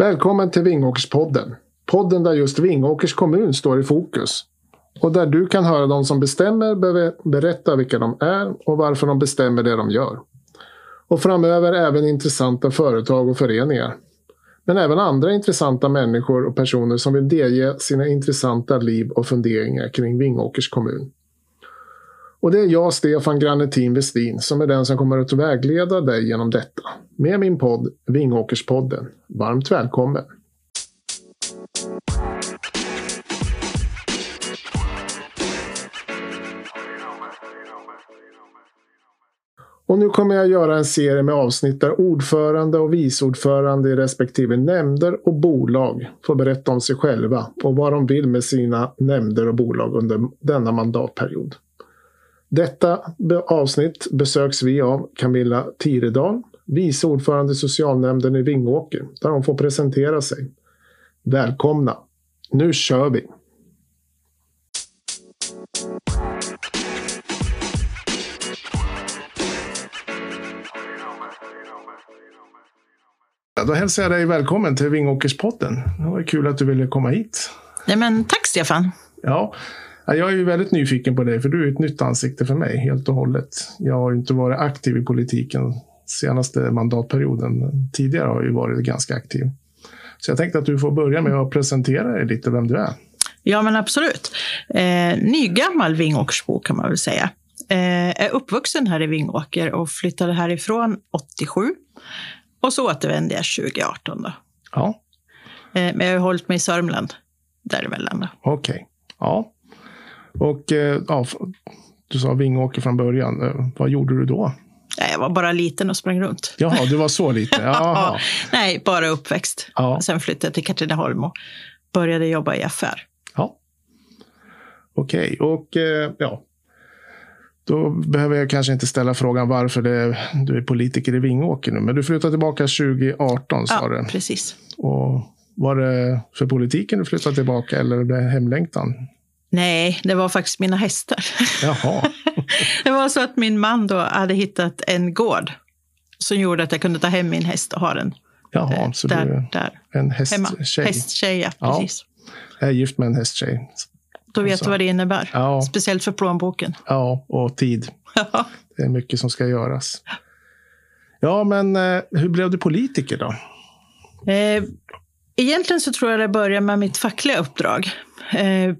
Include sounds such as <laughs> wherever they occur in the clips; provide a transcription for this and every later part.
Välkommen till Vingåkerspodden. Podden där just Vingåkers kommun står i fokus. Och där du kan höra de som bestämmer berätta vilka de är och varför de bestämmer det de gör. Och framöver även intressanta företag och föreningar. Men även andra intressanta människor och personer som vill delge sina intressanta liv och funderingar kring Vingåkers kommun. Och det är jag, Stefan Granetin Westin, som är den som kommer att vägleda dig genom detta. Med min podd Vingåkerspodden. Varmt välkommen! Och nu kommer jag göra en serie med avsnitt där ordförande och viceordförande i respektive nämnder och bolag får berätta om sig själva och vad de vill med sina nämnder och bolag under denna mandatperiod. Detta avsnitt besöks vi av Camilla Tiredal, vice ordförande i socialnämnden i Vingåker, där hon får presentera sig. Välkomna! Nu kör vi! Då hälsar jag dig välkommen till Vingåkerspodden. Det var kul att du ville komma hit. Ja, men tack Stefan. Ja, jag är ju väldigt nyfiken på dig, för du är ett nytt ansikte för mig helt och hållet. Jag har inte varit aktiv i politiken senaste mandatperioden. Tidigare har jag ju varit ganska aktiv. Så jag tänkte att du får börja med att presentera dig lite, vem du är. Ja, men absolut. Eh, nygammal Vingåkersbo kan man väl säga. Eh, är uppvuxen här i Vingåker och flyttade härifrån 87. Och så återvände jag 2018. Då. Ja. Eh, men jag har hållit mig i Sörmland däremellan. Okej. Okay. Ja. Och eh, ja, du sa Vingåker från början. Eh, vad gjorde du då? Jag var bara liten och sprang runt. Jaha, du var så liten? <laughs> ja, nej, bara uppväxt. Ja. Sen flyttade jag till Katrineholm och började jobba i affär. Ja. Okej, okay. och eh, ja. Då behöver jag kanske inte ställa frågan varför det, du är politiker i Vingåker nu. Men du flyttade tillbaka 2018 sa ja, du. precis. Och var det för politiken du flyttade tillbaka eller blev hemlängtan? Nej, det var faktiskt mina hästar. Jaha. <laughs> det var så att min man då hade hittat en gård som gjorde att jag kunde ta hem min häst och ha den Jaha, eh, så där, du är där. en hästtjej? Hästtjej, ja, precis. Ja. Jag är gift med en hästtjej. Då vet du vad det innebär. Ja. Speciellt för plånboken. Ja, och tid. det är mycket som ska göras. Ja, men eh, hur blev du politiker då? Eh, egentligen så tror jag det började med mitt fackliga uppdrag. Eh,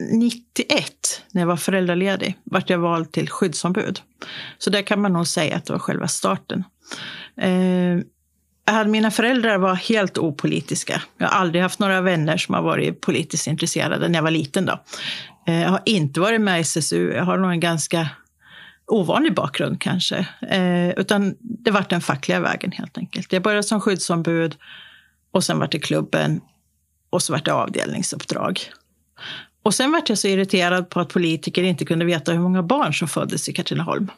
91, när jag var föräldraledig, vart jag vald till skyddsombud. Så där kan man nog säga att det var själva starten. Eh, mina föräldrar var helt opolitiska. Jag har aldrig haft några vänner som har varit politiskt intresserade när jag var liten. Då. Eh, jag har inte varit med i SSU. Jag har nog en ganska ovanlig bakgrund kanske. Eh, utan det var den fackliga vägen helt enkelt. Jag började som skyddsombud och sen var det klubben och så var det avdelningsuppdrag. Och sen var jag så irriterad på att politiker inte kunde veta hur många barn som föddes i Katrineholm.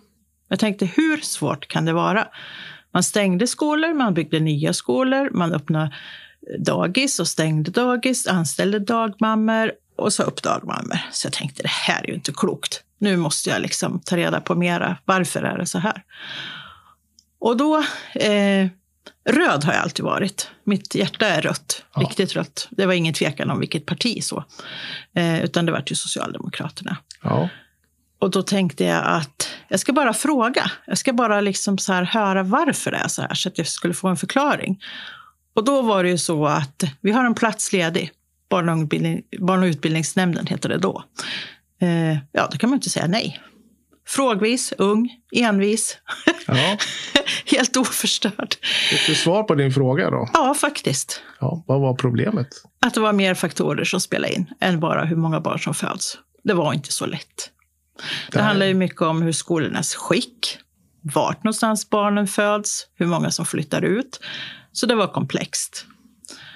Jag tänkte, hur svårt kan det vara? Man stängde skolor, man byggde nya skolor, man öppnade dagis och stängde dagis, anställde dagmammor och sa upp dagmammor. Så jag tänkte, det här är ju inte klokt. Nu måste jag liksom ta reda på mera. Varför är det så här? Och då eh, Röd har jag alltid varit. Mitt hjärta är rött, ja. riktigt rött. Det var ingen tvekan om vilket parti så. Eh, utan det var ju Socialdemokraterna. Ja. Och då tänkte jag att jag ska bara fråga. Jag ska bara liksom så här höra varför det är så här, så att jag skulle få en förklaring. Och då var det ju så att vi har en plats ledig. Barn och, barn och utbildningsnämnden heter det då. Eh, ja, då kan man inte säga nej. Frågvis, ung, envis. Ja. <laughs> Helt oförstörd. Fick du svar på din fråga då? Ja, faktiskt. Ja, vad var problemet? Att det var mer faktorer som spelade in än bara hur många barn som föds. Det var inte så lätt. Det, det handlar ju mycket om hur skolornas skick, vart någonstans barnen föds, hur många som flyttar ut. Så det var komplext.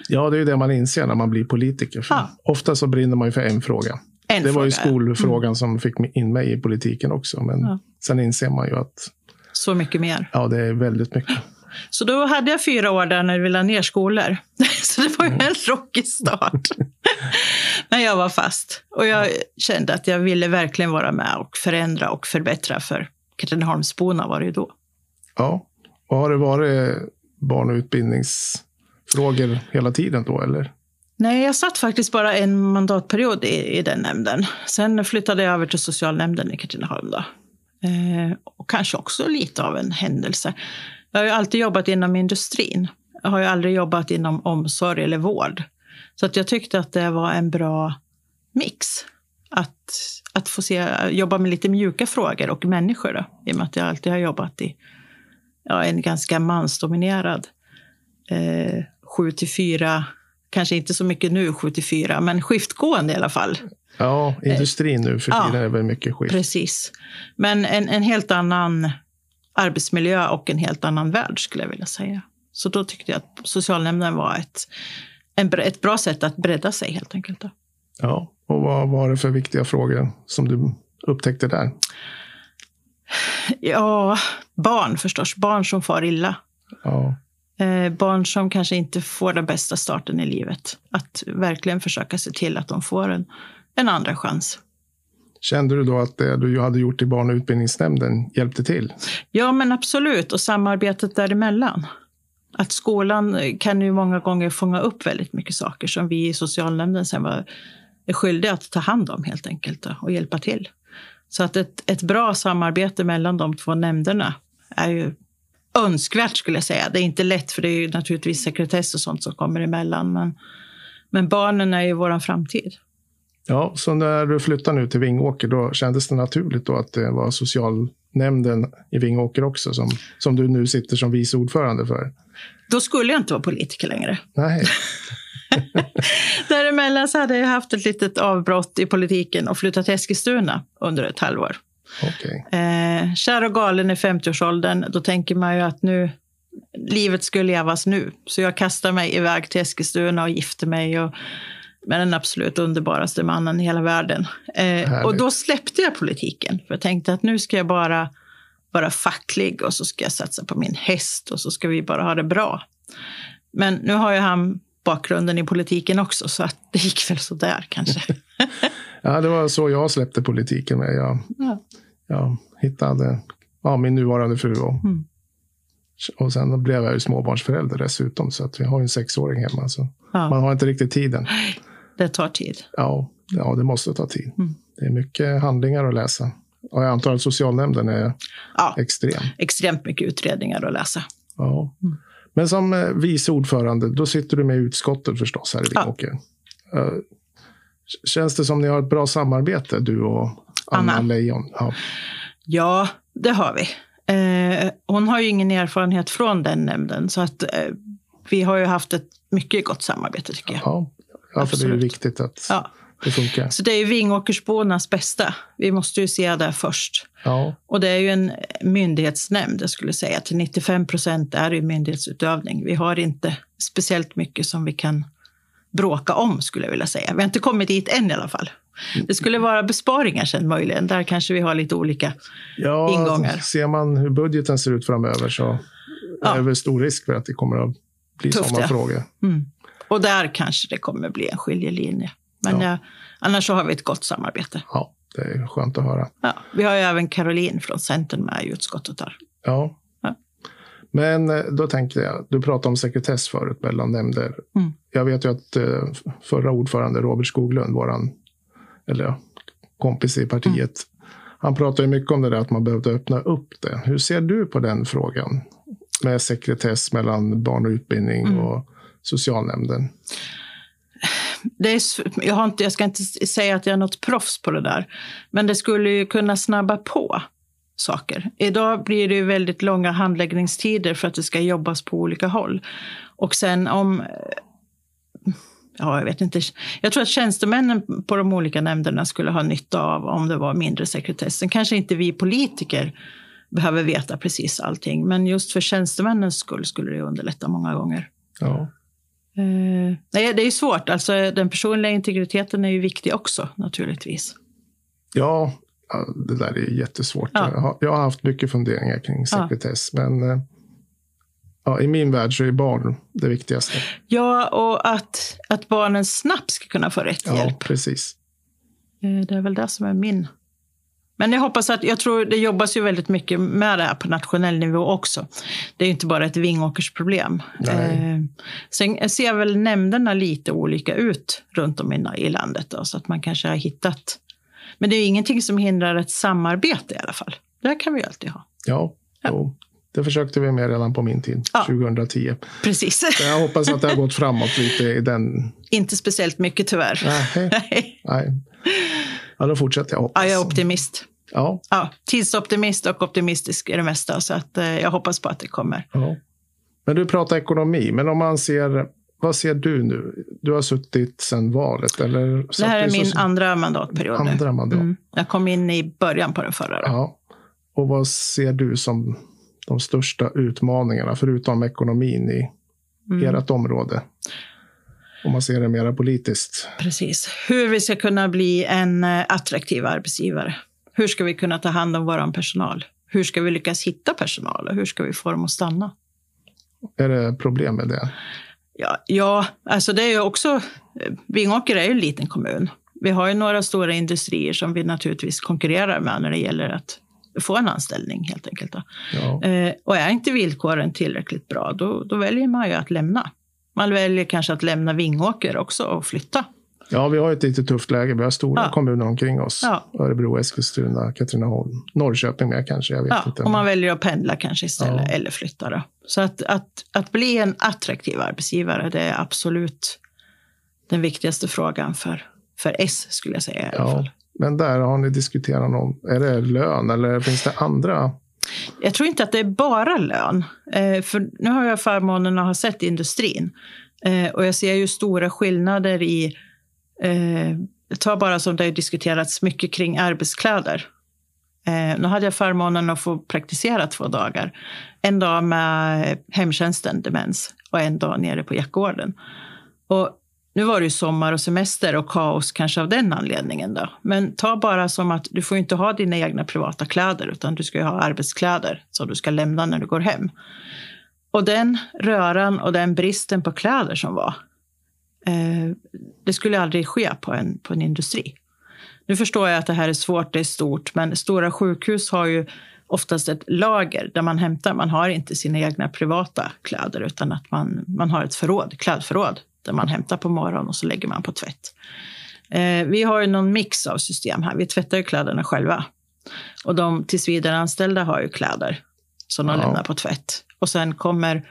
Ja, det är ju det man inser när man blir politiker. Ja. Ofta så brinner man ju för en fråga. En det var ju skolfrågan mm. som fick in mig i politiken också. Men ja. sen inser man ju att... Så mycket mer. Ja, det är väldigt mycket. Så då hade jag fyra år där när vi la ner skolor. <laughs> Så det var ju en rockig start. <laughs> Men jag var fast. Och jag kände att jag ville verkligen vara med och förändra och förbättra för Katrineholmsborna var det ju då. Ja. Och har det varit barn och utbildnings frågor hela tiden då, eller? Nej, jag satt faktiskt bara en mandatperiod i, i den nämnden. Sen flyttade jag över till socialnämnden i Katrineholm. Då. Eh, och kanske också lite av en händelse. Jag har ju alltid jobbat inom industrin. Jag har ju aldrig jobbat inom omsorg eller vård. Så att jag tyckte att det var en bra mix. Att, att få se, jobba med lite mjuka frågor och människor. Då, I och med att jag alltid har jobbat i ja, en ganska mansdominerad eh, 7 till 4, kanske inte så mycket nu 7 till 4, men skiftgående i alla fall. Ja, industrin nu för tiden ja, är väl mycket skift. Precis. Men en, en helt annan arbetsmiljö och en helt annan värld skulle jag vilja säga. Så då tyckte jag att socialnämnden var ett, en, ett bra sätt att bredda sig helt enkelt. Då. Ja, och vad var det för viktiga frågor som du upptäckte där? Ja, barn förstås. Barn som far illa. Ja. Eh, barn som kanske inte får den bästa starten i livet. Att verkligen försöka se till att de får en, en andra chans. Kände du då att det du hade gjort i barn och utbildningsnämnden hjälpte till? Ja, men absolut. Och samarbetet däremellan. Att skolan kan ju många gånger fånga upp väldigt mycket saker som vi i socialnämnden sen var skyldiga att ta hand om helt enkelt och hjälpa till. Så att ett, ett bra samarbete mellan de två nämnderna är ju önskvärt skulle jag säga. Det är inte lätt för det är naturligtvis sekretess och sånt som kommer emellan. Men, men barnen är ju vår framtid. Ja, så när du flyttade nu till Vingåker, då kändes det naturligt då att det var socialnämnden i Vingåker också som, som du nu sitter som vice ordförande för? Då skulle jag inte vara politiker längre. Nej. <laughs> Däremellan så hade jag haft ett litet avbrott i politiken och flyttat till Eskilstuna under ett halvår. Okay. Eh, kär och galen i 50-årsåldern, då tänker man ju att nu, livet ska levas nu. Så jag kastar mig iväg till Eskilstuna och gifter mig och, med den absolut underbaraste mannen i hela världen. Eh, och då släppte jag politiken, för jag tänkte att nu ska jag bara vara facklig och så ska jag satsa på min häst och så ska vi bara ha det bra. Men nu har ju han bakgrunden i politiken också, så att det gick väl sådär kanske. <laughs> ja, det var så jag släppte politiken. Med. Jag, ja. jag hittade ja, min nuvarande fru och, mm. och sen blev jag ju småbarnsförälder dessutom, så att vi har en sexåring hemma. Så ja. Man har inte riktigt tiden. Det tar tid. Ja, ja det måste ta tid. Mm. Det är mycket handlingar att läsa. Och jag antar att socialnämnden är ja, extrem. Extremt mycket utredningar att läsa. Ja. Mm. Men som eh, vice ordförande, då sitter du med i utskottet förstås här i Vingåker. Ja. Känns det som ni har ett bra samarbete, du och Anna, Anna. Leijon? Ja. ja, det har vi. Eh, hon har ju ingen erfarenhet från den nämnden, så att eh, vi har ju haft ett mycket gott samarbete tycker jag. Ja, ja för det är ju viktigt att ja det funkar. Så det är ju Vingåkersbornas bästa. Vi måste ju se det först. Ja. Och det är ju en myndighetsnämnd, jag skulle säga. Till 95 procent är det myndighetsutövning. Vi har inte speciellt mycket som vi kan bråka om, skulle jag vilja säga. Vi har inte kommit dit än i alla fall. Det skulle vara besparingar sen möjligen. Där kanske vi har lite olika ja, ingångar. Ser man hur budgeten ser ut framöver så ja. är det väl stor risk för att det kommer att bli Tufft, sådana ja. frågor. Mm. Och där kanske det kommer bli en skiljelinje. Men ja. annars så har vi ett gott samarbete. Ja, det är skönt att höra. Ja, vi har ju även Caroline från Centern med i utskottet. Där. Ja. Men eh, då tänkte jag, du pratade om sekretess förut mellan nämnder. Mm. Jag vet ju att eh, förra ordförande Robert Skoglund, våran, eller kompis i partiet, mm. han pratade ju mycket om det där att man behövde öppna upp det. Hur ser du på den frågan? Med sekretess mellan barn och utbildning mm. och socialnämnden? det är, jag, har inte, jag ska inte säga att jag är något proffs på det där, men det skulle ju kunna snabba på saker. Idag blir det väldigt långa handläggningstider för att det ska jobbas på olika håll. Och sen om... Ja, jag vet inte. Jag tror att tjänstemännen på de olika nämnderna skulle ha nytta av om det var mindre sekretess. Sen kanske inte vi politiker behöver veta precis allting, men just för tjänstemännens skull skulle det underlätta många gånger. Ja. Eh, nej, det är svårt. Alltså, den personliga integriteten är ju viktig också naturligtvis. Ja, det där är jättesvårt. Ja. Jag, har, jag, har, haft mycket funderingar kring sekretess, ja. men eh, ja, i min värld så är barn det viktigaste. Ja, och att, att barnen snabbt ska kunna få rätt ja, hjälp. Precis. Eh, det är väl det som är min Men jag hoppas att, jag tror det jobbas ju väldigt mycket med det här på nationell nivå också. Det är ju inte bara ett Vingåkersproblem. Eh, sen ser väl nämnderna lite olika ut runt om i, i landet då, så att man kanske har hittat. Men det är ju ingenting som hindrar ett samarbete i alla fall. Det kan vi ju alltid ha. Ja, ja. det försökte vi med redan på min tid, ja. 2010. Precis. Så jag hoppas att det har gått framåt lite i den. Inte speciellt mycket tyvärr. <laughs> Nej. Nej. Ja, då fortsätter jag hoppas. Ja, jag är optimist. Ja. ja. Tidsoptimist och optimistisk är det mesta, så att, eh, jag hoppas på att det kommer. Ja. Men du pratar ekonomi, men om man ser vad ser du nu? Du har suttit sedan valet? Eller det här är min så... andra mandatperiod. Andra mandat. Mm. Jag kom in i början på den förra. Ja. Och vad ser du som de största utmaningarna, förutom ekonomin i mm. ert område? Om man ser det mer politiskt. Precis. Hur vi ska kunna bli en eh, attraktiv arbetsgivare. Hur ska vi kunna ta hand om vår personal? Hur ska vi lyckas hitta personal och hur ska vi få dem att stanna? Är det problem med det? Ja, ja alltså det är ju också... Vingåker är ju en liten kommun. Vi har ju några stora industrier som vi naturligtvis konkurrerar med när det gäller att få en anställning helt enkelt. Ja. Eh, och är inte villkoren tillräckligt bra, då, då väljer man ju att lämna. Man väljer kanske att lämna Vingåker också och flytta. Ja, vi har ett lite tufft läge. Vi har stora ja. kommuner omkring oss. Ja. Örebro, Eskilstuna, Katrineholm, Norrköping med kanske. Jag vet ja, inte. Och man väljer att pendla kanske istället eller flytta. Då. Så att, att, att bli en attraktiv arbetsgivare, det är absolut den viktigaste frågan för, för S skulle jag säga i alla fall. Men där har ni diskuterat någon, är det lön eller finns det andra jag tror inte att det är bara lön. Eh, för nu har jag förmånen att ha sett industrin. Eh, och jag ser ju stora skillnader i... Eh, ta bara som det har diskuterats mycket kring arbetskläder. Eh, nu hade jag förmånen att få praktisera två dagar. En dag med hemtjänsten, demens, och en dag nere på Jackgården. Och nu var det ju sommar och semester och kaos kanske av den anledningen. Då. Men ta bara som att du får inte ha dina egna privata kläder utan du ska ha arbetskläder som du ska lämna när du går hem. Och den röran och den bristen på kläder som var, eh, det skulle aldrig ske på en, på en industri. Nu förstår jag att det här är svårt, det är stort, men stora sjukhus har ju oftast ett lager där man hämtar. Man har inte sina egna privata kläder utan att man, man har ett förråd, klädförråd där man hämtar på morgonen och så lägger man på tvätt. Eh, vi har ju någon mix av system här. Vi tvättar ju kläderna själva. Och de tillsvidareanställda har ju kläder som de ja. lämnar på tvätt. Och sen kommer,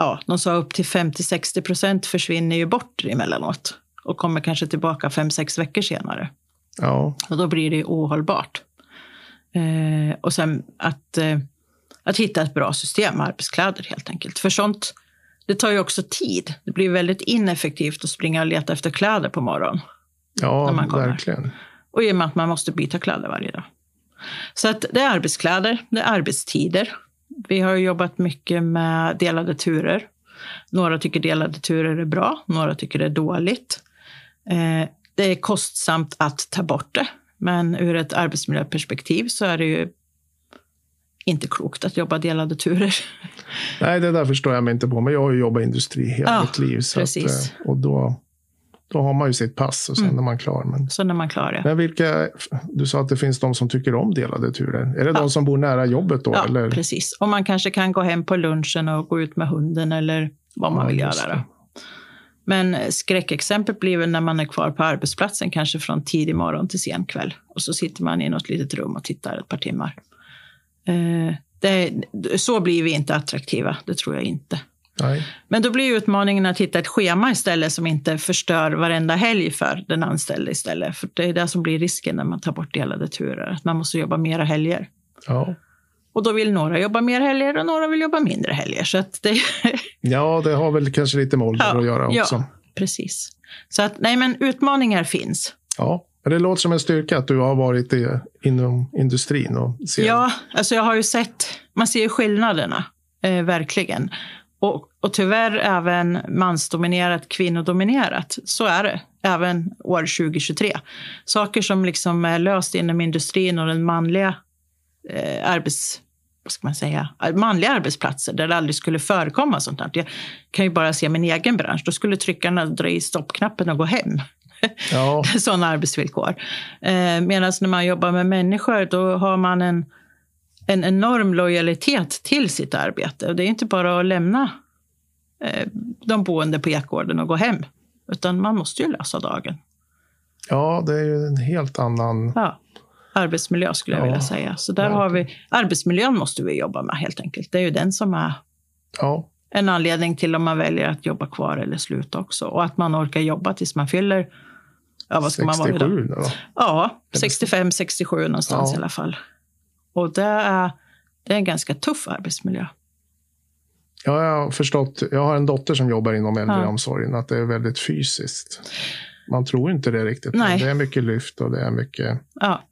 ja, de sa upp till 50-60 procent försvinner ju bort emellanåt och kommer kanske tillbaka 5-6 veckor senare. Ja. Och då blir det ohållbart. Eh, och sen att, eh, att hitta ett bra system med arbetskläder helt enkelt. För sånt det tar ju också tid. Det blir väldigt ineffektivt att springa och leta efter kläder på morgonen. Ja, verkligen. Och i och med att man måste byta kläder varje dag. Så att det är arbetskläder, det är arbetstider. Vi har jobbat mycket med delade turer. Några tycker delade turer är bra, några tycker det är dåligt. Eh, det är kostsamt att ta bort det, men ur ett arbetsmiljöperspektiv så är det ju inte klokt att jobba delade turer. Nej, det där förstår jag mig inte på. Men jag har ju jobbat i industri hela ja, mitt liv. Så att, eh, och då, då har man ju sitt pass och sen mm. är man klar. Men, så när man klar, ja. Men vilka, du sa att det finns de som tycker om delade turer. Är det ja. de som bor nära jobbet då? Ja, eller? precis. Och man kanske kan gå hem på lunchen och gå ut med hunden eller vad man ja, vill göra. Då. Men skräckexemplet blir väl när man är kvar på arbetsplatsen, kanske från tidig morgon till sen kväll. Och så sitter man i något litet rum och tittar ett par timmar. Eh, det, så blir vi inte attraktiva, det tror jag inte. Nej. Men då blir utmaningen att hitta ett schema istället som inte förstör varenda helg för den anställde istället. För det är det som blir risken när man tar bort delade turer, att man måste jobba mera helger. Ja. Och då vill några jobba mer helger och några vill jobba mindre helger. Så det... <laughs> ja, det har väl kanske lite med ålder ja, att göra också. Ja, precis. Så att, nej men utmaningar finns. Ja. Det låter som en styrka att du har varit i, inom industrin. Och ser... Ja, alltså jag har ju sett, man ser ju skillnaderna, eh, verkligen. Och, och tyvärr även mansdominerat, kvinnodominerat. Så är det, även år 2023. Saker som liksom är löst inom industrin och den manliga eh, arbets vad ska man säga, manliga arbetsplatser där det aldrig skulle förekomma sånt här. Jag kan ju bara se min egen bransch. Då skulle tryckarna dra i stoppknappen och gå hem. ja. <laughs> sådana arbetsvillkor. Eh, Medan när man jobbar med människor, då har man en, en enorm lojalitet till sitt arbete. Och det är inte bara att lämna de boende på Ekgården och gå hem, utan man måste ju lösa dagen. Ja, det är ju en helt annan... Ja arbetsmiljö skulle jag ja, vilja säga. Så där har vi, arbetsmiljön måste vi jobba med helt enkelt. Det är ju den som är ja. en anledning till om man väljer att jobba kvar eller sluta också. Och att man orkar jobba tills man fyller, ja vad ska 67 man vara då? Ja, 65, 67 någonstans ja. i alla fall. Och det är, det är en ganska tuff arbetsmiljö. Ja, jag har förstått. Jag har en dotter som jobbar inom äldreomsorgen, ja. att det är väldigt fysiskt. Man tror inte det riktigt. Nej. Det är mycket lyft och det är mycket... Ja.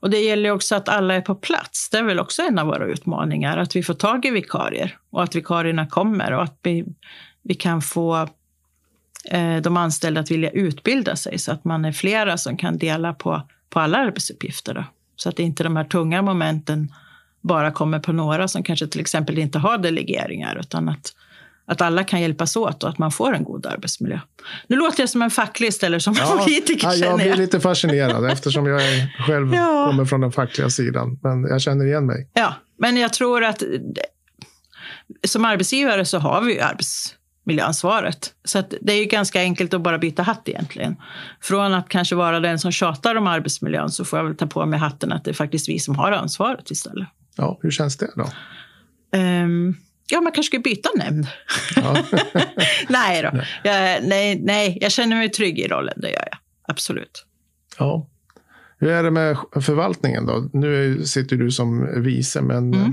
Och det gäller också att alla är på plats. Det är väl också en av våra utmaningar, att vi får tag i vikarier och att vikarierna kommer och att vi, vi kan få eh, de anställda att vilja utbilda sig så att man är flera som kan dela på, på alla arbetsuppgifter. Då. Så att inte de här tunga momenten bara kommer på några som kanske till exempel inte har delegeringar utan att att alla kan hjälpas åt och att man får en god arbetsmiljö. Nu låter jag som en facklig istället som ja, politiker. Ja, jag blir lite fascinerad eftersom jag själv <laughs> ja. kommer från den fackliga sidan. Men jag känner igen mig. Ja, men jag tror att som arbetsgivare så har vi ju arbetsmiljöansvaret. Så det är ju ganska enkelt att bara byta hatt egentligen. Från att kanske vara den som tjatar om arbetsmiljön så får jag väl ta på mig hatten att det är faktiskt vi som har ansvaret istället. Ja, hur känns det då? Um, Ja, man kanske ska byta nämnd. Ja. <laughs> nej då. Jag, nej, nej, jag känner mig trygg i rollen, det gör jag. Absolut. Ja. Hur är det med förvaltningen då? Nu sitter du som vice, men mm.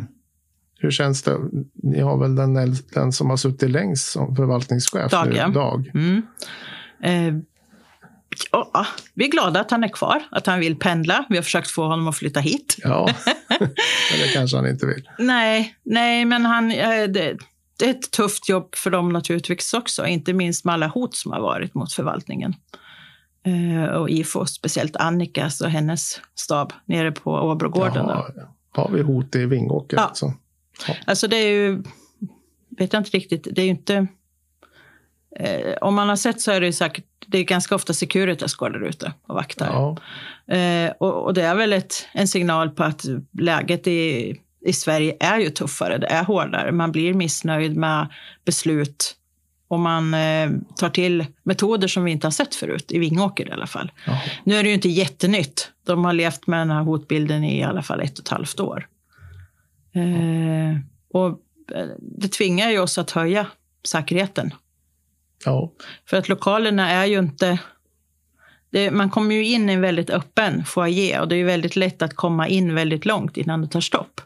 hur känns det? Ni har väl den, den som har suttit längst som förvaltningschef Dag, nu, ja. Dag. Mm. Eh, Ja, vi är glada att han är kvar, att han vill pendla. Vi har försökt få honom att flytta hit. Ja, men det kanske han inte vill. nej, nej, men han, det, det är ett tufft jobb för dem naturligtvis också. Inte minst med alla hot som har varit mot förvaltningen. Eh, och IFO, speciellt Annikas och hennes stab nere på Åbrogården. Har vi hot i Vingåker? Ja. Alltså. Ja. alltså det är ju, vet jag inte riktigt, det är ju inte Eh, om man har sett så är det säkert det är ganska ofta Securitas går där ute och vaktar. Ja. Eh, och, och, det är väl ett, en signal på att läget i, i Sverige är ju tuffare. Det är hårdare. Man blir missnöjd med beslut och man eh, tar till metoder som vi inte har sett förut, i Vingåker i alla fall. Ja. Nu är det ju inte jättenytt. De har levt med den här hotbilden i, i alla fall ett och ett halvt år. Eh, och eh, det tvingar ju oss att höja säkerheten Ja. För att lokalerna är ju inte... Det, man kommer ju in i en väldigt öppen foyer och det är väldigt lätt att komma in väldigt långt innan det tar stopp.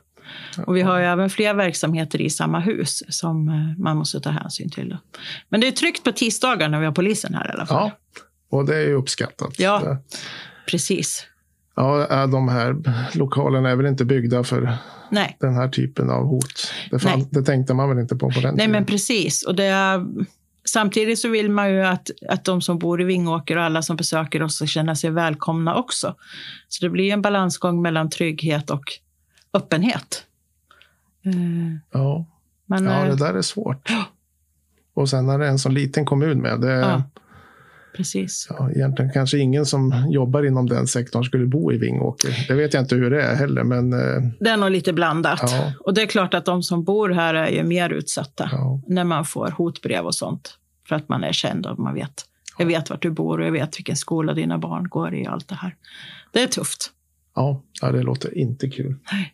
Och vi har ju även fler verksamheter i samma hus som eh, man måste ta hänsyn till. Men det är tryggt på tisdagar när vi har polisen här i alla fall. Ja, och det är ju uppskattat. Ja, precis. Ja, de här lokalerna är väl inte byggda för Nej. den här typen av hot. Det, fan, det tänkte man väl inte på på den Nej, tiden. men precis. Och det är Samtidigt så vill man ju att, att de som bor i Vingåker och alla som besöker oss ska känna sig välkomna också. Så det blir en balansgång mellan trygghet och öppenhet. Uh, ja. Men, ja, det där är svårt. Och sen är det en så liten kommun med. Det, ja, precis. Ja, egentligen kanske ingen som jobbar inom den sektorn skulle bo i Vingåker. Det vet jag inte hur det är heller. Men, uh, det är nog lite blandat. Ja. Och det är klart att de som bor här är ju mer utsatta ja. när man får hotbrev och sånt. För att man är känd och man vet. Jag vet vart du bor och jag vet vilken skola dina barn går i och allt det här. Det är tufft. Ja det låter inte kul. Nej.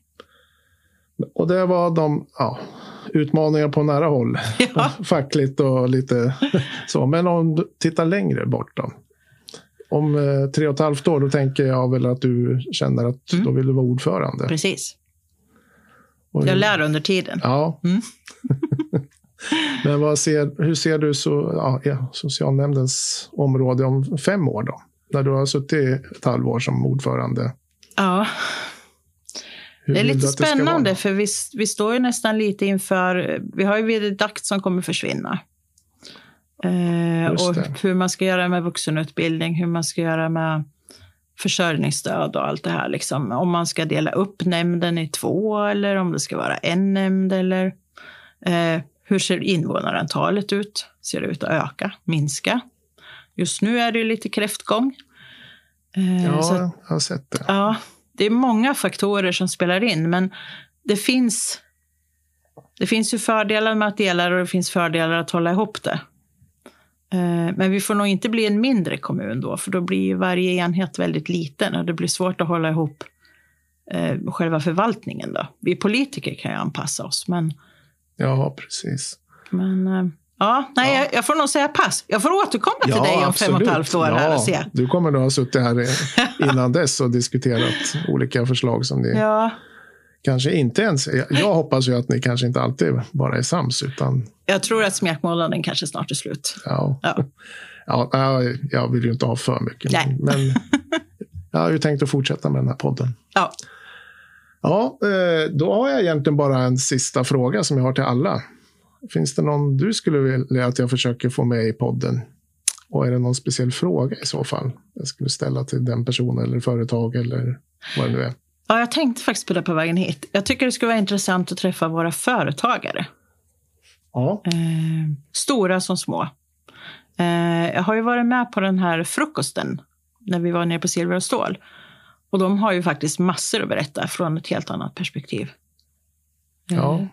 Och det var de ja, utmaningar på nära håll. <laughs> Ja. Fackligt och lite <laughs> så. Men om du tittar längre bort då? Om eh, tre och ett halvt år, då tänker jag väl att du känner att mm. då vill du vara ordförande. Precis. Och jag lär under tiden. Ja. Mm. <laughs> Men vad ser, hur ser du så, ja, socialnämndens område om fem år då? När du har suttit ett halvår som ordförande. Ja. Hur det är lite spännande för vi, vi står ju nästan lite inför, vi har ju Videdakt som kommer försvinna. Eh, och hur man ska göra med vuxenutbildning, hur man ska göra med försörjningsstöd och allt det här. Liksom. Om man ska dela upp nämnden i två eller om det ska vara en nämnd eller eh, hur ser invånarantalet ut? Ser det ut att öka, minska? Just nu är det lite kräftgång. Eh, ja, så, jag har sett det. Ja, det är många faktorer som spelar in, men det finns, det finns ju fördelar med att dela och det finns fördelar att hålla ihop det. Eh, men vi får nog inte bli en mindre kommun då, för då blir varje enhet väldigt liten och det blir svårt att hålla ihop eh, själva förvaltningen. Då. Vi politiker kan ju anpassa oss, men... Ja, precis. Men eh, ja, nej, ja. Jag, jag, får nog säga pass. Jag får återkomma till ja, dig om absolut. fem och ett halvt år. Ja, här och se. Du kommer nog ha suttit här <laughs> innan dess och diskuterat olika förslag som ni ja. kanske inte ens... Jag hoppas ju att ni kanske inte alltid bara är sams, utan... Jag tror att smekmånaden kanske snart är slut. Ja. Ja. ja, jag vill ju inte ha för mycket. Nej. Men <laughs> jag har ju tänkt att fortsätta med den här podden. Ja. Ja, eh, då har jag egentligen bara en sista fråga som jag har till alla. Finns det någon du skulle vilja att jag försöker få med i podden? Och är det någon speciell fråga i så fall? Jag skulle ställa till den personen eller företag eller vad det nu är. Ja, jag tänkte faktiskt på det på vägen hit. Jag tycker det skulle vara intressant att träffa våra företagare. Ja. Eh, stora som små. Eh, jag har ju varit med på den här frukosten när vi var nere på Silver och stål. Och de har ju faktiskt massor att berätta från ett helt annat perspektiv. Ja.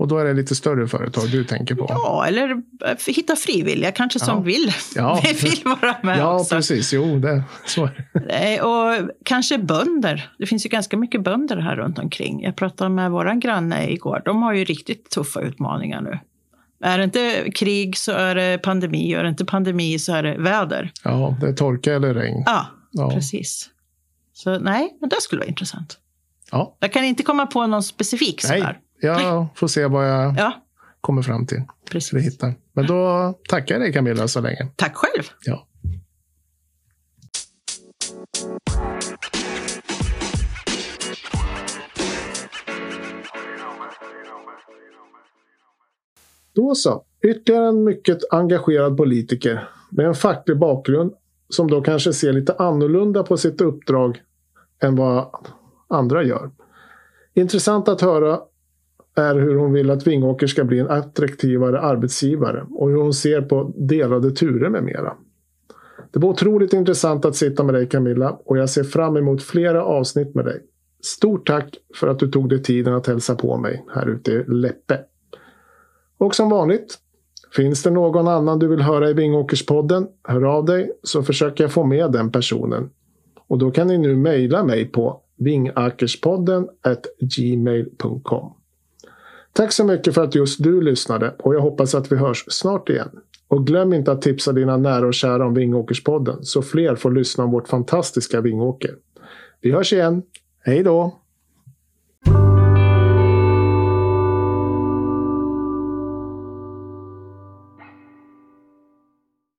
Eh. Och då är det lite större företag du tänker på? Ja, eller eh, hitta frivilliga kanske som ja. vill, ja. <laughs> vill vara med ja, också. Ja, precis. Jo, det, så är det. Och kanske bönder. Det finns ju ganska mycket bönder här runt omkring. Jag pratade med vår granne igår. De har ju riktigt tuffa utmaningar nu. Är det inte krig så är det pandemi. Och är det inte pandemi så är det väder. Ja, det är torka eller regn. Ja, ja. precis. Så nej, men det skulle vara intressant. Ja. Jag kan inte komma på någon specifik nej. Jag får se vad jag ja. kommer fram till. Precis. Hittar. Men då tackar jag dig Camilla så länge. Tack själv. Ja. Då så. Ytterligare en mycket engagerad politiker med en facklig bakgrund som då kanske ser lite annorlunda på sitt uppdrag än vad andra gör. Intressant att höra är hur hon vill att Vingåker ska bli en attraktivare arbetsgivare och hur hon ser på delade turer med mera. Det var otroligt intressant att sitta med dig Camilla och jag ser fram emot flera avsnitt med dig. Stort tack för att du tog dig tiden att hälsa på mig här ute i Läppe. Och som vanligt, finns det någon annan du vill höra i Vingåkerspodden, hör av dig så försöker jag få med den personen. Och då kan ni nu mejla mig på vingakerspodden gmail.com. Tack så mycket för att just du lyssnade och jag hoppas att vi hörs snart igen. Och glöm inte att tipsa dina nära och kära om Vingåkerspodden så fler får lyssna om vårt fantastiska Vingåker. Vi hörs igen. Hej då!